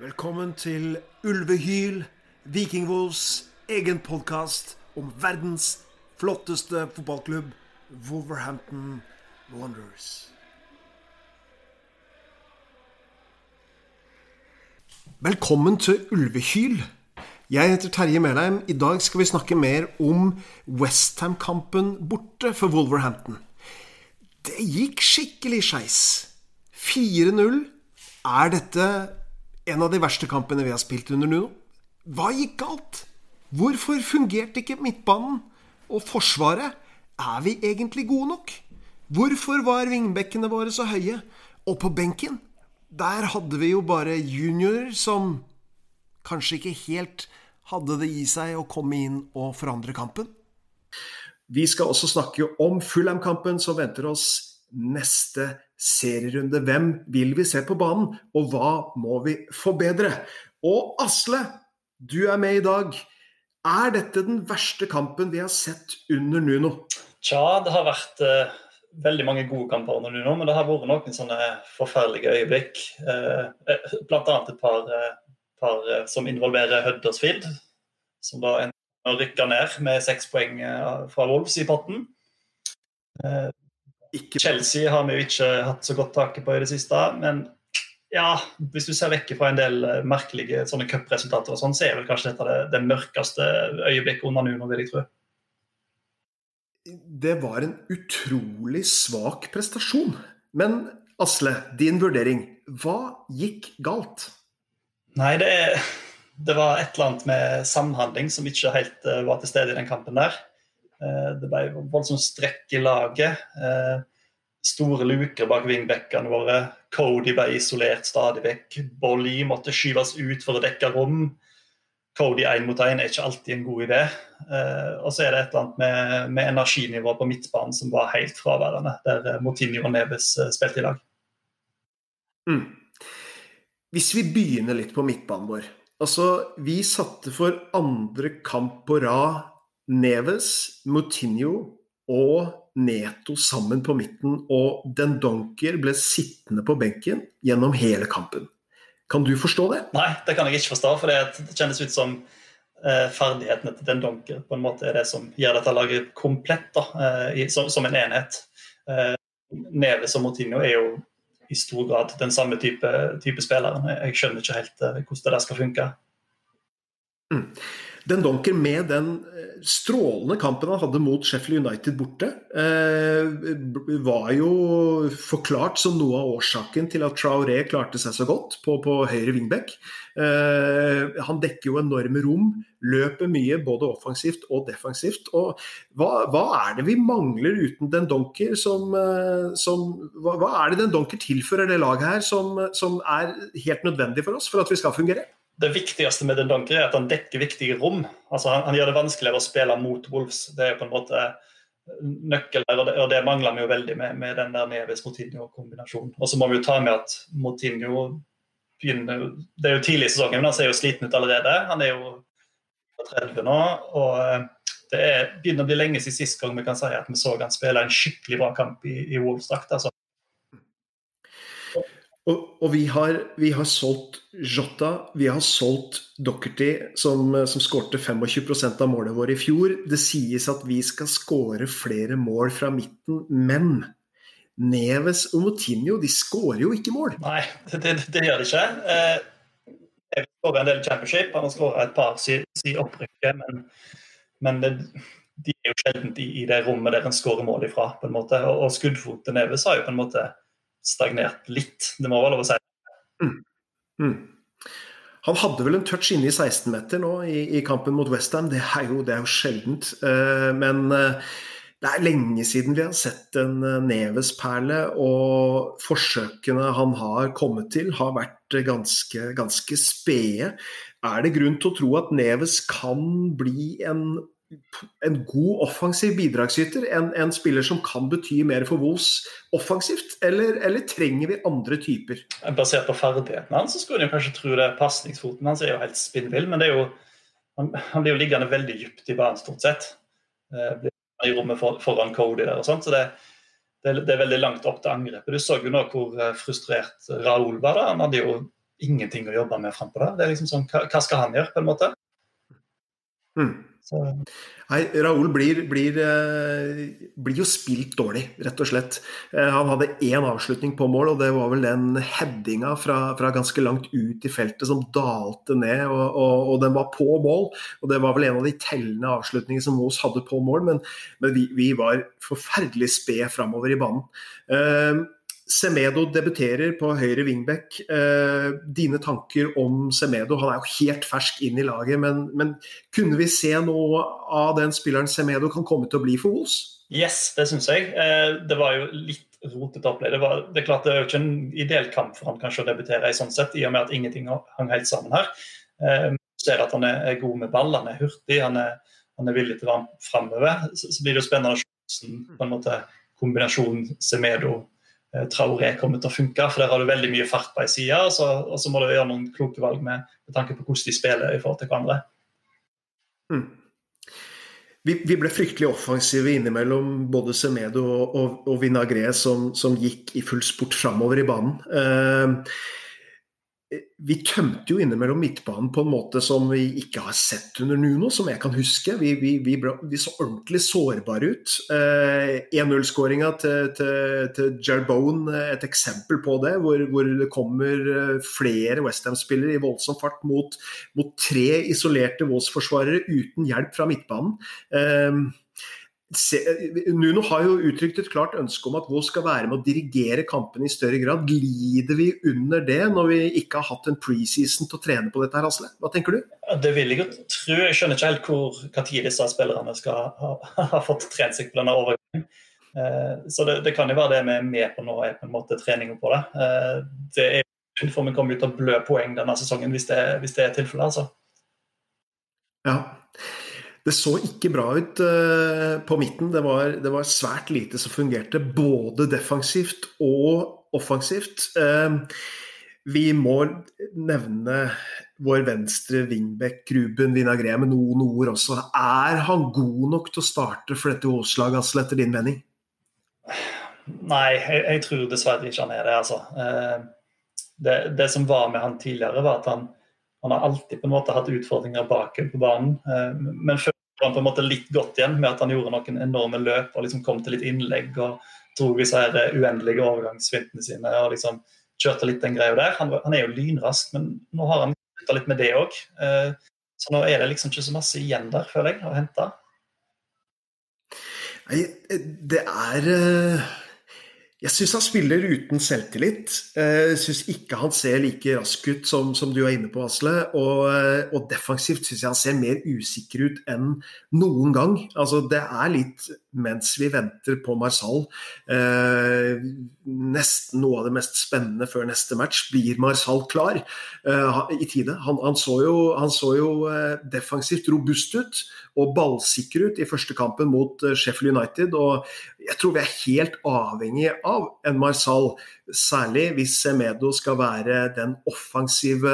Velkommen til Ulvehyl, Vikingwolves egen podkast om verdens flotteste fotballklubb, Wolverhampton Wanderers. Velkommen til Ulvehyl. Jeg heter Terje Melheim. I dag skal vi snakke mer om Westham-kampen borte for Wolverhampton. Det gikk skikkelig skeis. 4-0. Er dette en av de verste kampene vi har spilt under Nuno. Hva gikk galt? Hvorfor fungerte ikke midtbanen? Og Forsvaret? Er vi egentlig gode nok? Hvorfor var vingbekkene våre så høye? Og på benken? Der hadde vi jo bare juniorer som kanskje ikke helt hadde det i seg å komme inn og forandre kampen. Vi skal også snakke om Fulham-kampen som venter oss neste serierunde. Hvem vil vi se på banen, og hva må vi forbedre? Og Asle, du er med i dag. Er dette den verste kampen vi har sett under Nuno? Tja, det har vært uh, veldig mange gode kamper under Nuno, men det har vært noen sånne forferdelige øyeblikk. Uh, blant annet et par, uh, par som involverer Huddersfield, som da rykka ned med seks poeng fra Wolves i potten. Ikke. Chelsea har vi jo ikke hatt så godt tak på i det siste. Men ja, hvis du ser vekk fra en del merkelige sånne cupresultater, sånn, så er vel kanskje dette det, det mørkeste øyeblikket under Nuno, vil jeg tro. Det var en utrolig svak prestasjon. Men Asle, din vurdering. Hva gikk galt? Nei, det, det var et eller annet med samhandling som ikke helt uh, var til stede i den kampen der. Uh, det ble voldsomt strekk i laget. Uh, store luker bak vingbekkene våre. Cody ble isolert stadig vekk. Bolly måtte skyves ut for å dekke rom. Cody én mot én er ikke alltid en god idé. Uh, og så er det et eller annet med, med energinivået på midtbanen som var helt fraværende, der Motinho og Neves spilte i lag. Mm. Hvis vi begynner litt på midtbanen vår. Altså, vi satte for andre kamp på rad Neves, Moutinho og Neto sammen på midten, og Den Donker ble sittende på benken gjennom hele kampen. Kan du forstå det? Nei, det kan jeg ikke forstå. For det kjennes ut som eh, ferdighetene til Den Donker på en måte er det som gjør dette laget komplett da, eh, som, som, en enhet. Eh, Neves og Moutinho er jo i stor grad den samme type, type spilleren. Jeg skjønner ikke helt eh, hvordan det der skal funke. Mm. Den Donker med den eh, strålende kampen han hadde mot Sheffield United borte, eh, var jo forklart som noe av årsaken til at Traoré klarte seg så godt på, på høyre wingback. Eh, han dekker jo enorme rom, løper mye både offensivt og defensivt. Og hva, hva er det vi mangler uten Den Donker som, som hva, hva, er det Den Donker tilfører det laget her som, som er helt nødvendig for oss for at vi skal fungere? Det viktigste med den Dunker er at han dekker viktige rom. Altså han, han, gjør det vanskeligere å spille mot Wolves. Det er på en måte nøkkel der, og det, og det mangler vi jo veldig med, med den der Neves Motinho-kombinasjonen. Og så må vi jo ta med at Motinho begynner Det er jo tidlig i sesongen, men han ser jo sliten ut allerede. Han er jo 30 nå. og eh, det er, begynner å bli lenge siden sist gang vi kan si at vi så han spille en skikkelig bra kamp i, i Wolves-drakt. Altså. Og, og vi, har, vi, har, solgt Jota, vi har solgt Dockerty, som, som skårte 25% av målene våre i fjor. Det sies at vi skal skåre flere mål fra midten, men Neves og Motinho de skårer jo ikke mål. Nei, det, det, det gjør de ikke. Eh, jeg skårer en del championship, han har skåret et par siden opprykket, men, men det, de er jo sjelden i, i, det rommet der en skårer mål ifra. på en måte, Og, og skuddfot til Neves har jo på en måte stagnert litt. Det må være lov å si. Mm. Mm. Han hadde vel en touch inne i 16-meter nå i, i, kampen mot Westham. Det, det er jo sjeldent. Uh, men uh, det er lenge siden vi har sett en uh, Neves-perle, og forsøkene han har kommet til, har vært ganske, ganske spede. Er det grunn til å tro at Neves kan bli en en god offensiv bidragsyter, en, en, spiller som kan bety mer for Vos offensivt, eller, eller, trenger vi andre typer? Basert på ferdighetene hans så skulle en kanskje tro det. Pasningsfoten hans er jo helt spinnvill, men er jo, han, han, blir jo liggende veldig dypt i banen stort sett. Eh, I rommet for, foran Cody der og sånt, så det, det, det, er veldig langt opp til angrepet. Du så jo nå hvor eh, frustrert Raoul var. da, Han hadde jo ingenting å jobbe med frampå der. Det er liksom sånn, hva, hva, skal han gjøre, på en måte? Mm. Nei, Raúl blir, blir, eh, blir, jo spilt dårlig, rett og slett. Eh, han hadde én avslutning på mål, og det var vel den headinga fra, fra ganske langt ut i feltet som dalte ned, og, og, og, den var på mål. Og det var vel en av de tellende avslutningene som Moss hadde på mål, men, men vi, vi, var forferdelig sped framover i banen. Uh, Semedo debuterer på høyre wingback. Eh, dine tanker om Semedo? Han er jo helt fersk inn i laget, men, men, kunne vi se noe av den spilleren Semedo kan komme til å bli for Os? Yes, det syns jeg. Eh, det var jo litt rotete opplegg. Det, det, er klart det er jo ikke en ideell kamp for han kanskje å debutere i sånn sett, i og med at ingenting hang helt sammen her. Eh, ser at han er god med ball, han er hurtig, han er, han er villig til å være framover. Så, så blir det jo spennende å se på en måte kombinasjonen Semedo Traoré kommer til å funke. for Der har du veldig mye fart på ei side, og så, og så må du gjøre noen kloke valg med, med, tanke på hvordan de spiller i forhold til hverandre. Mm. Vi, vi, ble fryktelig offensive innimellom både Semedo og, og, og Vinagre, som, som, gikk i full sport framover i banen. Uh, vi tømte jo innimellom midtbanen på en måte som vi ikke har sett under Nuno, som jeg kan huske. Vi, vi, vi, ble, vi så ordentlig sårbare ut. Eh, 1-0-skåringa til, til, til Jarbone, et eksempel på det, hvor, hvor det kommer eh, flere Westham-spillere i voldsom fart mot, mot tre isolerte Wolls-forsvarere uten hjelp fra midtbanen. Eh, Nuno har jo uttrykt et klart ønske om at Wolf skal være med å dirigere kampene i større grad. Glider vi under det når vi ikke har hatt en preseason til å trene på dette? her, Asle? Hva tenker du? Det vil jeg jo tro. Jeg skjønner ikke helt hvor når disse spillerne skal ha, ha, fått trent seg på denne overgangen. Eh, så det, det, kan jo være det vi er med på nå, er på en måte treninga på det. Eh, det er synd, for vi kommer ut til å blø poeng denne sesongen hvis det, hvis det er tilfellet. altså. Ja. Det så ikke bra ut uh, på midten. Det var, det var, svært lite som fungerte, både defensivt og offensivt. Uh, vi må nevne vår venstre wingback Ruben Vinagre med noen ord også. Er han god nok til å starte for dette Åslaget, Asle, etter din mening? Nei, jeg, jeg, tror dessverre ikke han er det. altså. Uh, det, det, som var med han tidligere, var at han han har alltid på en måte hatt utfordringer bakover på banen. Eh, men før han på en måte litt godt igjen med at han gjorde noen enorme løp og liksom kom til litt innlegg og dro disse her uendelige overgangsvintene sine og liksom kjørte litt den greia der. Han, han, er jo lynrask, men nå har han slutta litt med det òg. Eh, så nå er det liksom ikke så masse igjen der, føler jeg, å hente. Nei, det er eh, jeg syns han spiller uten selvtillit. Jeg syns ikke han ser like rask ut som, som du er inne på, Asle. Og, eh, og defensivt syns jeg han ser mer usikker ut enn noen gang. Altså, det er litt mens vi venter på Marsal. Eh, nesten noe av det mest spennende før neste match. Blir Marsal klar eh, i tide? Han, han, så jo, han så jo eh, defensivt robust ut og ballsikker ut i første kampen mot eh, Sheffield United. og Jeg tror vi er helt avhengig av en Marsal Særlig hvis Semedo skal være den offensive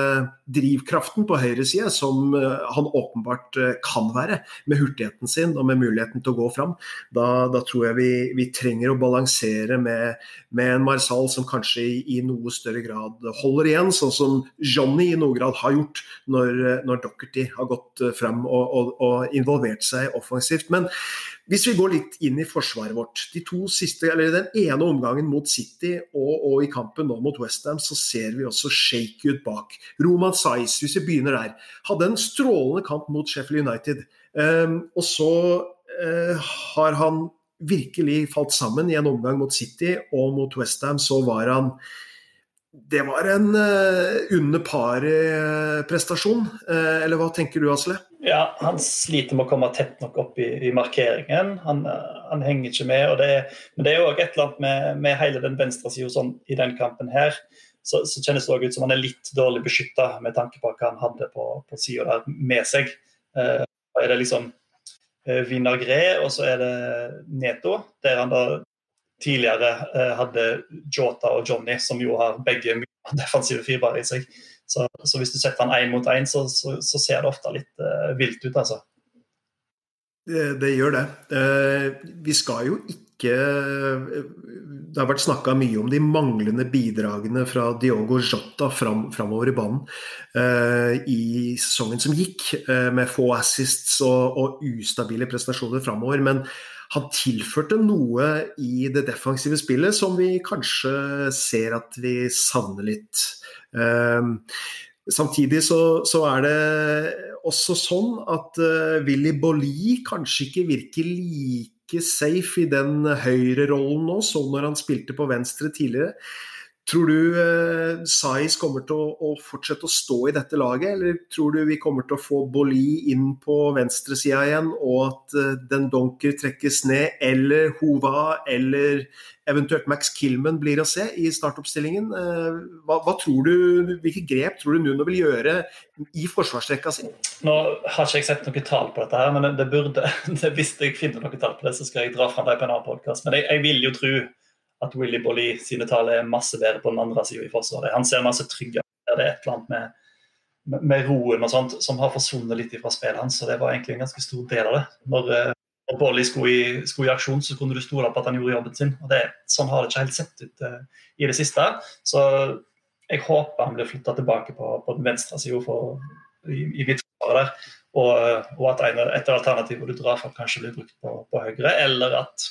drivkraften på høyresida, som eh, han åpenbart eh, kan være, med hurtigheten sin og med muligheten til å gå fram. Da, da tror jeg vi, vi, trenger å balansere med, med, en Marsal som kanskje i, i, noe større grad holder igjen, sånn som Johnny i noe grad har gjort når, når Dockerty har gått fram og, og, og involvert seg offensivt. Men hvis vi går litt inn i forsvaret vårt. De to siste, eller Den ene omgangen mot City og, og i kampen nå mot Westham, så ser vi også shaky ut bak. Roman Saiz, hvis vi begynner der, hadde en strålende kamp mot Sheffield United. Um, og så uh, har han virkelig falt sammen i en omgang mot City, og mot Westham så var han det var en uh, under paret-prestasjon. Uh, eller hva tenker du, Asle? Ja, han sliter med å komme tett nok opp i, i markeringen. Han, han, henger ikke med. Det, men det er òg et eller annet med, med hele den venstresida sånn, i den kampen her. Så, så kjennes det òg ut som han er litt dårlig beskytta med tanke på hva han hadde på, på sida der med seg. Uh, er det liksom uh, Vinagre, og så er det Neto, der han da tidligere uh, hadde Jota og Johnny, som jo har begge defensive fiber i seg. Så, så, hvis du setter han én mot én, så, så, så, ser det ofte litt uh, vilt ut, altså. Det, det gjør det. Vi skal jo ikke Det har vært snakka mye om de manglende bidragene fra Diogo Jota fram, framover i banen uh, i sesongen som gikk, uh, med få assists og, og ustabile prestasjoner framover. Men han tilførte noe i det defensive spillet som vi kanskje ser at vi savner litt. Uh, samtidig så, så, er det også sånn at Willy Bolli kanskje ikke virker like safe i den høyrerollen nå som når han spilte på venstre tidligere. Tror du eh, Saiz kommer til å, å, fortsette å stå i dette laget, eller tror du vi kommer til å få Boli inn på venstresida igjen, og at eh, Den Donker trekkes ned, eller Hova, eller eventuelt Max Kilman blir å se i startoppstillingen? Eh, hva, hva, tror du, Hvilke grep tror du Nuno vil gjøre i forsvarsrekka si? Nå har ikke jeg sett noe tall på dette, her, men det burde, det, hvis jeg finner noe tall på det, så skal jeg dra fram det på en annen podkast. Men jeg, jeg vil jo tro at Willy Bolly sine tall er masse bedre på den andre sida i Forsvaret. Han ser masse tryggere Det er et eller annet med, med, roen og sånt som har forsvunnet litt fra spillet hans. så Det var egentlig en ganske stor del av det. Når, eh, når Bolly skulle skulle i, aksjon, så kunne du stole på at han gjorde jobben sin. og det, Sånn har det ikke helt sett ut uh, i det siste. Så jeg håper han blir flytta tilbake på, på den venstre sida i, i midtforsvaret der. Og, og at et av alternativene du drar fra, kanskje blir brukt på, på høyre, eller at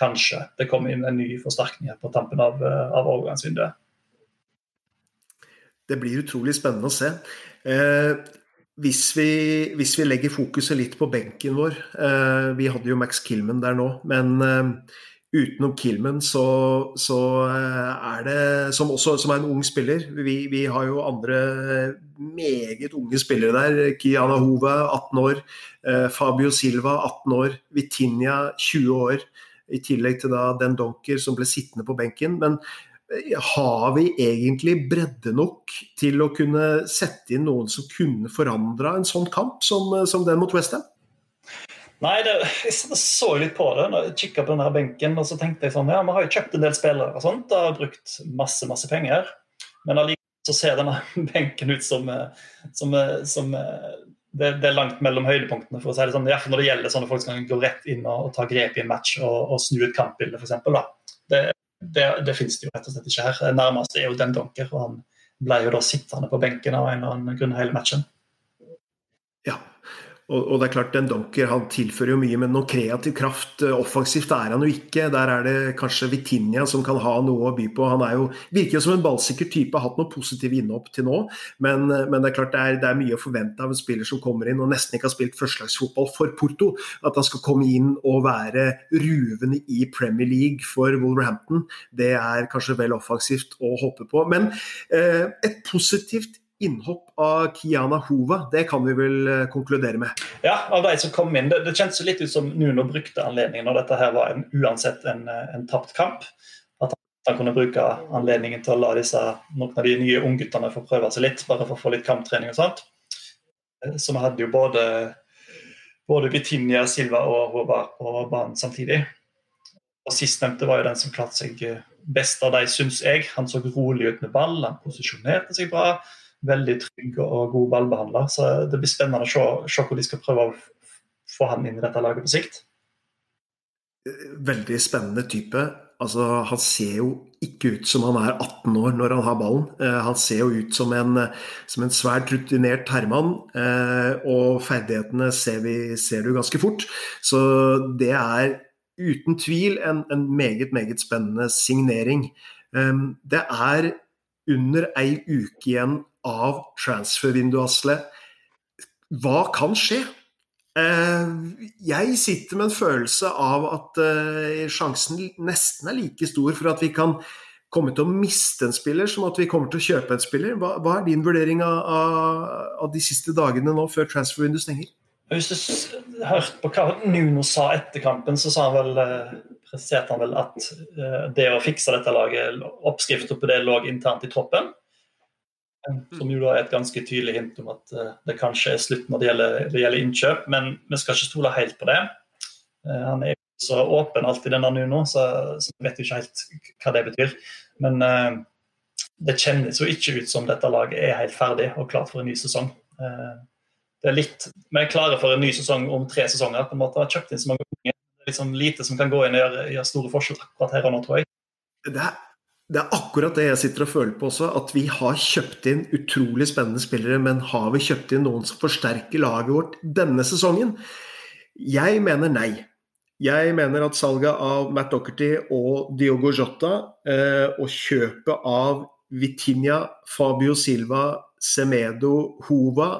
kanskje det kommer inn en ny forsterkning på tampen av, eh, av overgangsvinduet. Det blir utrolig spennende å se. Eh, hvis, vi, hvis, vi, legger fokuset litt på benken vår eh, Vi hadde jo Max Kilman der nå, men eh, utenom Kilman så, så, eh, er det som, også, som er en ung spiller vi, vi, har jo andre meget unge spillere der. Kiana Hove, 18 år. Eh, Fabio Silva, 18 år. Vitinha, 20 år i tillegg til da den Donker som ble sittende på benken. Men eh, har vi egentlig bredde nok til å kunne sette inn noen som kunne forandra en sånn kamp som, eh, som den mot Westham? Nei, det, jeg så litt på det når jeg kikka på denne benken og så tenkte jeg sånn, ja, vi har jo kjøpt en del spillere og sånt, og har brukt masse masse penger. Men allikevel så ser denne benken ut som, eh, som, som det, det, er langt mellom høydepunktene. for å si det sånn, Iallfall når det gjelder sånne folk som kan gå rett inn og, og ta grep i en match og, og snu et kampbilde, f.eks. Det, det, det finnes det jo rett og slett ikke her. Det nærmeste er jo Den Donker, og han ble jo da sittende på benken av en eller annen grunn hele matchen. Ja, og, det er klart, Den Dunker han tilfører jo mye, men noe kreativ kraft eh, offensivt er han jo ikke. Der er det kanskje Vitinha som kan ha noe å by på. Han jo, virker jo som en ballsikker type, har hatt noe positive innhopp til nå. Men, eh, men, det er klart det er, det er mye å forvente av en spiller som kommer inn og nesten ikke har spilt førstelagsfotball for Porto. At han skal komme inn og være ruvende i Premier League for Wolverhampton, det er kanskje vel offensivt å håpe på. Men eh, et positivt innhopp av Kiana Hova, det kan vi vel eh, konkludere med? Ja, av de som kom inn. Det, det kjentes litt ut som Nuno brukte anledningen når dette her var en, uansett en, eh, en tapt kamp. At han kunne bruke anledningen til å la disse, noen av de nye ungguttene få prøve seg litt, bare for å få litt kamptrening og sånt. Eh, så vi hadde jo både, både Vitinia, Silva og Hova på banen samtidig. Og Sistnevnte var jo den som klarte seg best av de, syns jeg. Han så rolig ut med ball, han posisjonerte seg bra veldig trygg og god ballbehandler. Så det blir spennende å se, se hvor de skal prøve å få han inn i dette laget på sikt. Veldig spennende type. Altså, han ser jo ikke ut som han er 18 år når han har ballen. Eh, han ser jo ut som en, som en svært rutinert herremann, eh, og ferdighetene ser, vi, ser, du ganske fort. Så det er uten tvil en, en meget, meget spennende signering. Eh, det er under ei uke igjen av transfervinduet. Hva kan skje? Eh, jeg sitter med en følelse av at eh, sjansen nesten er like stor for at vi kan komme til å miste en spiller som at vi kommer til å kjøpe en spiller. Hva, hva er din vurdering av, av, de siste dagene nå før transfervinduet stenger? Hvis du hørte på hva Nuno sa etter kampen, så sa han vel, eh, presiserte han vel at det å fikse dette laget, oppskriften på det lå internt i troppen. Som jo da er et ganske tydelig hint om at uh, det kanskje er slutt når det gjelder, det gjelder, innkjøp, men vi skal ikke stole helt på det. Uh, han er så åpen alltid, denne Nuno, så, så vet jo ikke helt hva det betyr. Men uh, det kjennes jo ikke ut som dette laget er helt ferdig og klart for en ny sesong. det er litt Vi er klare for en ny sesong om tre sesonger. på en måte, har kjøpt inn så mange unge. Det er liksom lite som kan gå inn og gjøre, gjøre store forskjell akkurat her og nå, tror jeg. Det er, det er akkurat det jeg sitter og føler på også, at vi har kjøpt inn utrolig spennende spillere, men har vi kjøpt inn noen som forsterker laget vårt denne sesongen? Jeg mener nei. Jeg mener at salget av Matt Docherty og Diogo Jota eh, og kjøpet av Vitinha, Fabio Silva, Semedo, Hova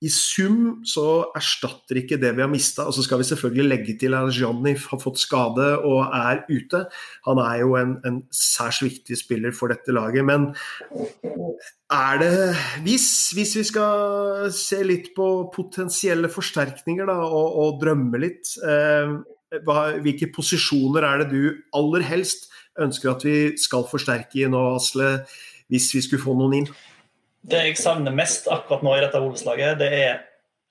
i sum så erstatter ikke det vi har mista. Og så skal vi selvfølgelig legge til at Johnny har fått skade og er ute. Han er jo en, en særs viktig spiller for dette laget. Men er det hvis, hvis, vi skal se litt på potensielle forsterkninger da, og, og drømme litt eh, hva, Hvilke posisjoner er det du aller helst ønsker at vi skal forsterke i nå, Asle, hvis vi skulle få noen inn? Det jeg savner mest akkurat nå i dette hovedslaget, det er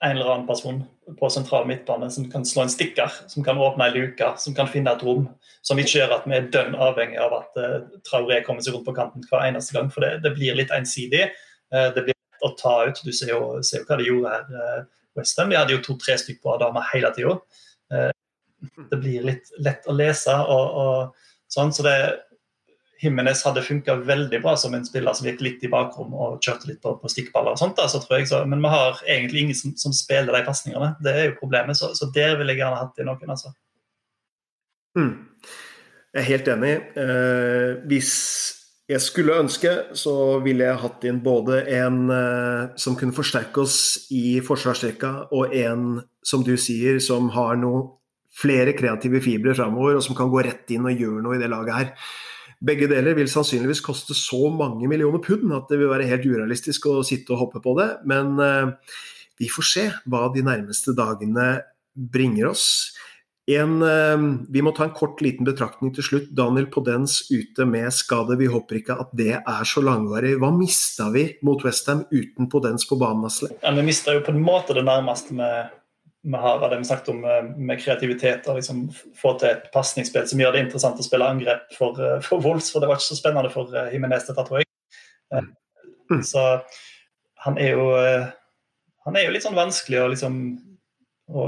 en eller annen person på sentral midtbane som kan slå en stikker, som kan åpne ei luke, som kan finne et rom. Som ikke gjør at vi er dønn avhengig av at uh, Traoré kommer seg rundt på kanten hver eneste gang. For det, det blir litt ensidig. Uh, det blir lett å ta ut. Du ser jo, ser jo hva de gjorde her. Uh, Westham. De hadde jo to-tre stykker på damer hele tida. Det blir litt lett å lese og, og sånn. Så det, Himmenes hadde funka veldig bra som en spiller som gikk litt i bakrom og kjørte litt på, på stikkballer. og sånt da, så tror jeg. Så, men vi har egentlig ingen som, som spiller de pasningene. Det er jo problemet. Så, så der ville jeg gjerne hatt i noen. altså. Mm. Jeg er helt enig. Eh, hvis jeg skulle ønske, så ville jeg hatt inn både en eh, som kunne forsterke oss i forsvarsrekka, og en, som du sier, som har noe flere kreative fibre framover, og som kan gå rett inn og gjøre noe i det laget her. Begge deler vil sannsynligvis koste så mange millioner pund at det vil være helt urealistisk å sitte og hoppe på det. Men uh, vi får se hva de nærmeste dagene bringer oss. En, uh, vi må ta en kort liten betraktning til slutt. Daniel Podens ute med skade. Vi håper ikke at det er så langvarig. Hva mista vi mot Westham uten Podens på banen? Ja, vi mista jo på en måte det nærmeste med vi har det vi snakket om eh, med kreativitet og liksom få til et pasningsspill som gjør det interessant å spille angrep for, eh, for Wolves, for det var ikke så spennende for Himinez eh, dette, tror jeg. Mm. Så han er jo han er jo litt sånn vanskelig å liksom å,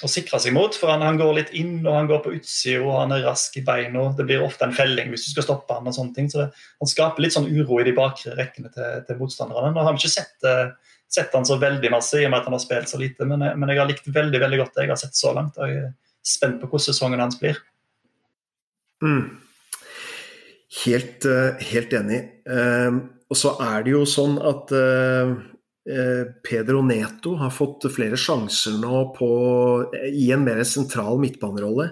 å sikre seg mot, for han, han, går litt inn og han går på utsida og han er rask i beina. Det blir ofte en felling hvis du skal stoppe han og sånne ting. Så det, han skaper litt sånn uro i de bakre rekkene til, til motstanderne. Nå har vi ikke sett sett han så veldig masse i og med at han har spilt så lite, men, men jeg har likt veldig veldig godt det jeg har sett så langt. og Jeg er spent på hvordan sesongen hans blir. Mm. Helt, uh, helt, enig. Uh, og så er det jo sånn at uh, Pedro Neto har fått flere sjanser nå på, i en mer sentral midtbanerolle.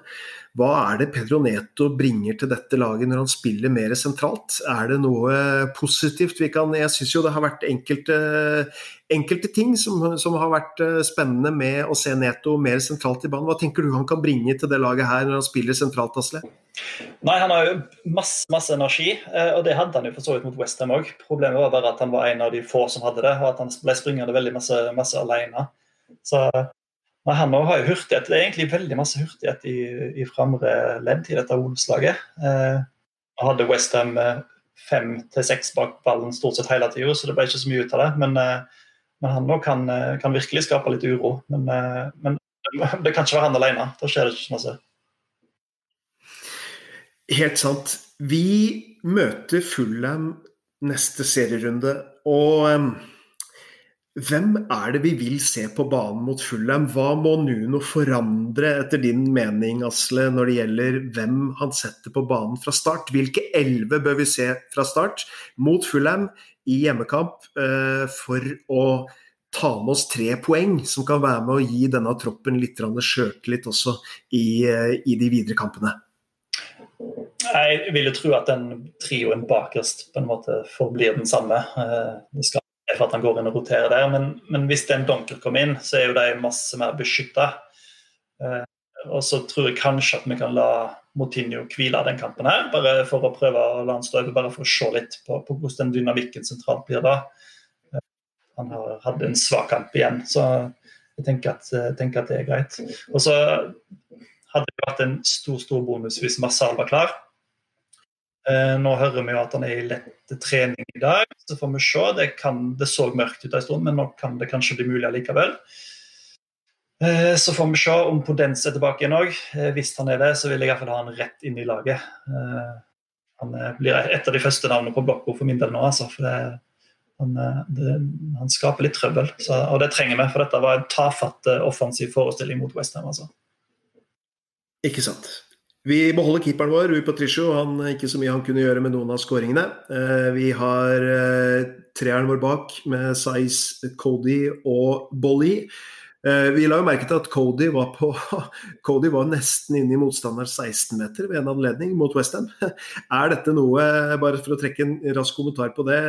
Hva er det Pedro Neto bringer til dette laget når han spiller mer sentralt? Er det noe positivt vi kan Jeg syns jo det har vært enkelte, enkelte ting som, som, har vært eh, spennende med å se Neto mer sentralt i banen. Hva tenker du han kan bringe til det laget her når han spiller sentralt, Asle? Nei, Han har jo masse, masse energi, eh, og det hadde han jo for så vidt mot Westham òg. Problemet var bare at han var en av de få som hadde det, og at han ble springende veldig masse, masse alene. Så Nei, Han har jo hurtighet. Det er egentlig veldig masse hurtighet i, i framre ledd i dette Wolves-laget. Eh, hadde Westham eh, fem til seks bak ballen stort sett hele tida, så det ble ikke så mye ut av det. Men, eh, men han òg kan, eh, kan, virkelig skape litt uro. Men, men, det kan ikke være han alene. Da skjer det ikke så masse. Helt sant. Vi møter Fulham neste serierunde, og hvem er det vi vil se på banen mot Fulham? Hva må Nuno forandre, etter din mening, Asle, når det gjelder hvem han setter på banen fra start? Hvilke elleve bør vi se fra start mot Fulham i hjemmekamp eh, for å ta med oss tre poeng, som kan være med å gi denne troppen litt sjøltillit også i, eh, i de videre kampene? Jeg ville tro at den trioen bakerst på en måte forblir den samme. Eh, det skal for at han går inn og roterer der. Men, men hvis den Donker kommer inn, så er jo de masse mer beskytta. Eh, og så tror jeg kanskje at vi kan la Motinho hvile den kampen her, bare for å prøve å la han stå over, bare for å se litt på, på hvordan den dynamikken sentralt blir da. Eh, han har hatt en svak kamp igjen, så jeg tenker at, jeg tenker at det er greit. Og så hadde det vært en stor stor bonus hvis Massal var klar. Eh, nå hører vi jo at han er i lett trening i dag, så får vi se. Det, kan, det så mørkt ut en stund, men nå kan det kanskje bli mulig allikevel. Eh, så får vi se om Podens er tilbake igjen òg. Eh, hvis han er det, så vil jeg iallfall ha han rett inn i laget. Han blir et av de første navnene på blokka for min del nå, altså. For det, han, det, han, skaper litt trøbbel, så, og det trenger vi. For dette var en tafatt offensiv forestilling mot Westham. Altså. Ikke sant. Vi beholder keeperen vår, Rui Patricio. Han ikke så mye han kunne gjøre med noen av skåringene. Eh, vi har eh, treeren vår bak med Size, Cody og Bolly. Eh, vi la jo merke til at Cody var, på, Cody var nesten inne i motstanders 16-meter ved en anledning mot Westham. Er dette noe, bare for å trekke en rask kommentar på det,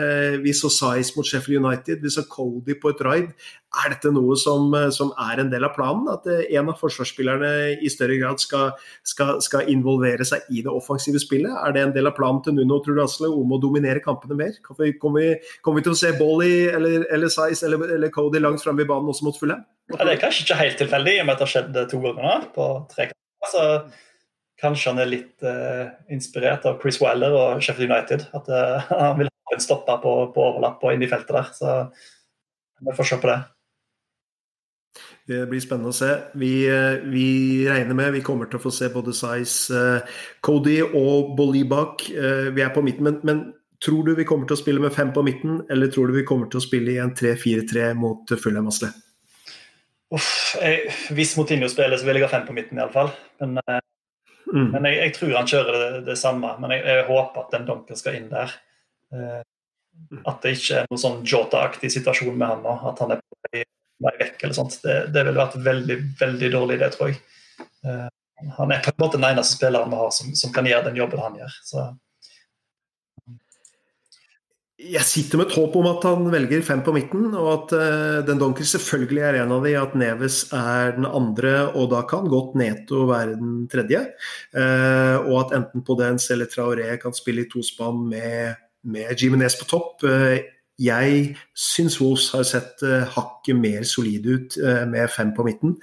vi så Size mot Sheffield United, vi så Cody på et raid. Er dette noe som, som er en del av planen? At eh, en av forsvarsspillerne i større grad skal, skal, skal, involvere seg i det offensive spillet? Er det en del av planen til Nuno tror du, Asle, om å dominere kampene mer? Kommer vi, kommer vi, til å se Bolly eller, eller Size eller, eller Cody langt framme i banen også mot Fulham? Ja, det er kanskje ikke helt tilfeldig, i og med at det har skjedd to ganger på tre kamper. Så kanskje han er litt uh, inspirert av Chris Wilder og Sheffield United. At uh, han vil ha en stopper på, på overlapp og inn i feltet der. Så vi får se på det. Det blir spennende å se. Vi, eh, vi, regner med vi kommer til å få se både Size, Cody og Bolibak. vi er på midten, men, men, tror du vi kommer til å spille med fem på midten, eller tror du vi kommer til å spille i en 3-4-3 mot Fulham Asle? Uff, jeg, hvis Moutinho spiller, så vil jeg ha fem på midten, iallfall. Men, eh, mm. men jeg, jeg, tror han kjører det, det samme. Men jeg, jeg, håper at den Donker skal inn der. Eh, at det ikke er noen sånn Jota-aktig situasjon med han nå. At han er på vei, vei vekk eller sånt. Det, det ville vært veldig, veldig dårlig, det tror jeg. Eh, han er på en måte den eneste spilleren vi har som, som kan gjøre den jobben han gjør. Så jeg sitter med et håp om at han velger fem på midten, og at uh, Den Donker selvfølgelig er en av de, at Neves er den andre, og da kan godt Neto være den tredje. Uh, og at enten Podence eller Traoré kan spille i tospann med, med Jiminez på topp. Uh, jeg syns Wolves har sett uh, hakket mer solide ut uh, med fem på midten.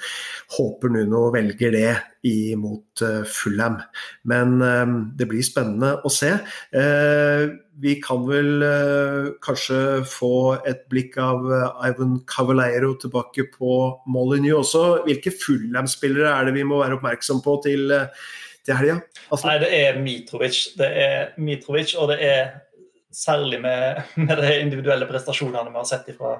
Håper Nuno velger det imot uh, Fulham. Men det blir spennende å se. vi kan vel kanskje få et blikk av Ivan Cavaleiro tilbake på Molyneux også. Hvilke Fulham-spillere er det vi må være oppmerksom på til, til helga? Altså... Nei, det er Mitrovic. Det er Mitrovic, og det er Særlig med, med de individuelle prestasjonene vi har sett fra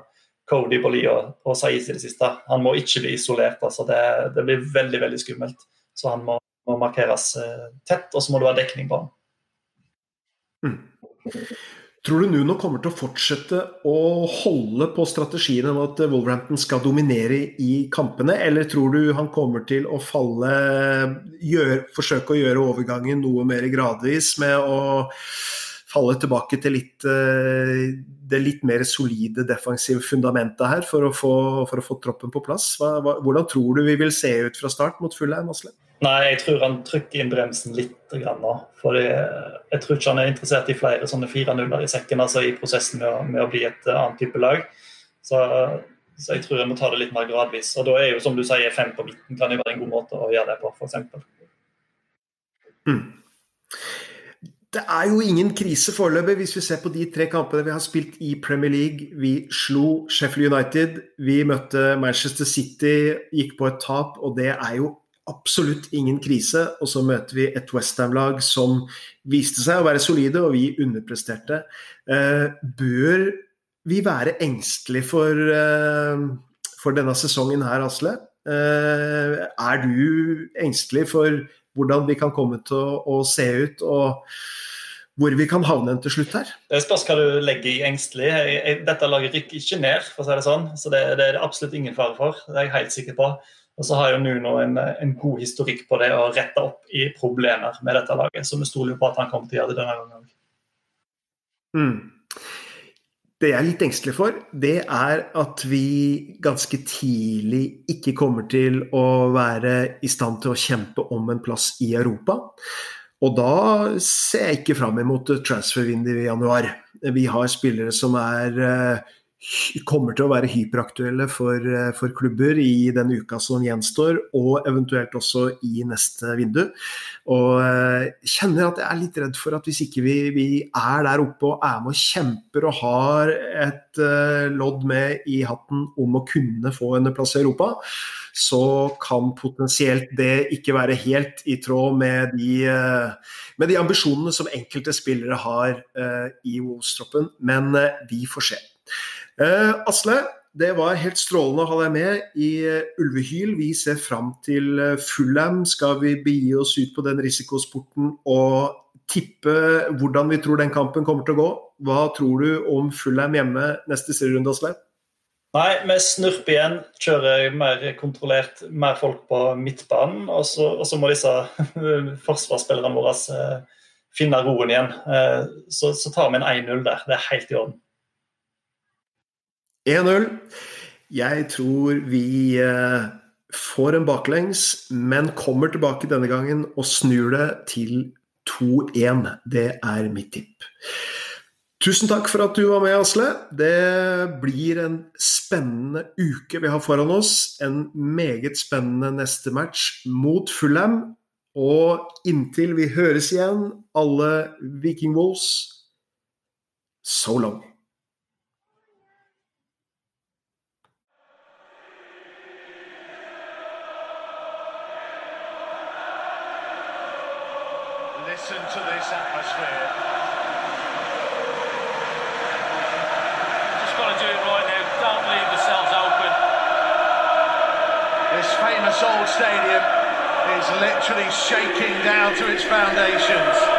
Cody Bolli og, og Saiz i det siste. Han må ikke bli isolert. altså det, det blir veldig veldig skummelt. Så han må, må markeres eh, tett, og så må det være dekning på han. Mm. Tror du Nuno kommer til å fortsette å holde på strategien om at Wolverhampton skal dominere i kampene, eller tror du han kommer til å falle gjør, Forsøke å gjøre overgangen noe mer gradvis med å falle tilbake til litt, eh, det litt mer solide defensive fundamentet her for å få, for å få troppen på plass. Hva, hva, hvordan tror du vi vil se ut fra start mot Fulheim, Asle? Nei, jeg tror han trykker inn bremsen litt nå. For jeg tror ikke han er interessert i flere sånne 4-0-er i sekken altså i prosessen med å, med å, bli et annet type lag. Så, så, jeg tror jeg må ta det litt mer gradvis. Og da er jo, som du sier, fem på midten kan jo være en god måte å gjøre det på, f.eks. Mm. Det er jo ingen krise foreløpig, hvis vi ser på de tre kampene vi har spilt i Premier League. Vi slo Sheffield United, vi møtte Manchester City, gikk på et tap, og det er jo absolutt ingen krise. Og så møter vi et Westham-lag som viste seg å være solide, og vi underpresterte. Eh, bør vi være engstelige for, eh, for denne sesongen her, Asle? Eh, er du engstelig for hvordan vi kan komme til å, å se ut, og hvor vi kan havne til slutt her. Det spørs hva du legger i engstelig. Dette laget rykker ikke ned, for å si det sånn. Så det, det, er det absolutt ingen fare for. Det er jeg helt sikker på. Og så har jo Nuno en, en god historikk på det å rette opp i problemer med dette laget. Så vi stoler jo på at han kommer til å gjøre det denne gangen. Mm. Det jeg er litt engstelig for, det er at vi ganske tidlig ikke kommer til å være i stand til å kjempe om en plass i Europa. Og da ser jeg ikke fram imot transfervinduet i januar. Vi har spillere som er uh, kommer til å være hyperaktuelle for, eh, for, klubber i den uka som gjenstår, og eventuelt også i neste vindu. Og eh, kjenner at jeg er litt redd for at hvis ikke vi, vi er der oppe og er med og kjemper og har et uh, lodd med i hatten om å kunne få en plass i Europa, så kan potensielt det ikke være helt i tråd med de, uh, med de ambisjonene som enkelte spillere har uh, i Wolves-troppen. Men vi får se. Eh, Asle, det var helt strålende å ha deg med i eh, Ulvehyl. Vi ser fram til eh, Fullham. Skal vi begi oss ut på den risikosporten og tippe hvordan vi tror den kampen kommer til å gå? Hva tror du om Fullham hjemme neste serierunde, Asle? Nei, vi snurper igjen. Kjører mer kontrollert, mer folk på midtbanen. Og så, må disse forsvarsspillerne våre finne roen igjen. Så, så tar vi en 1-0 der. Det er helt i orden. 1-0. Jeg tror vi eh, får en baklengs, men kommer tilbake denne gangen og snur det til 2-1. Det er mitt tipp. Tusen takk for at du var med, Asle. Det blir en spennende uke vi har foran oss. En meget spennende neste match mot Fulham. Og inntil vi høres igjen, alle Viking Wolves, so long. Stadium is literally shaking down to its foundations.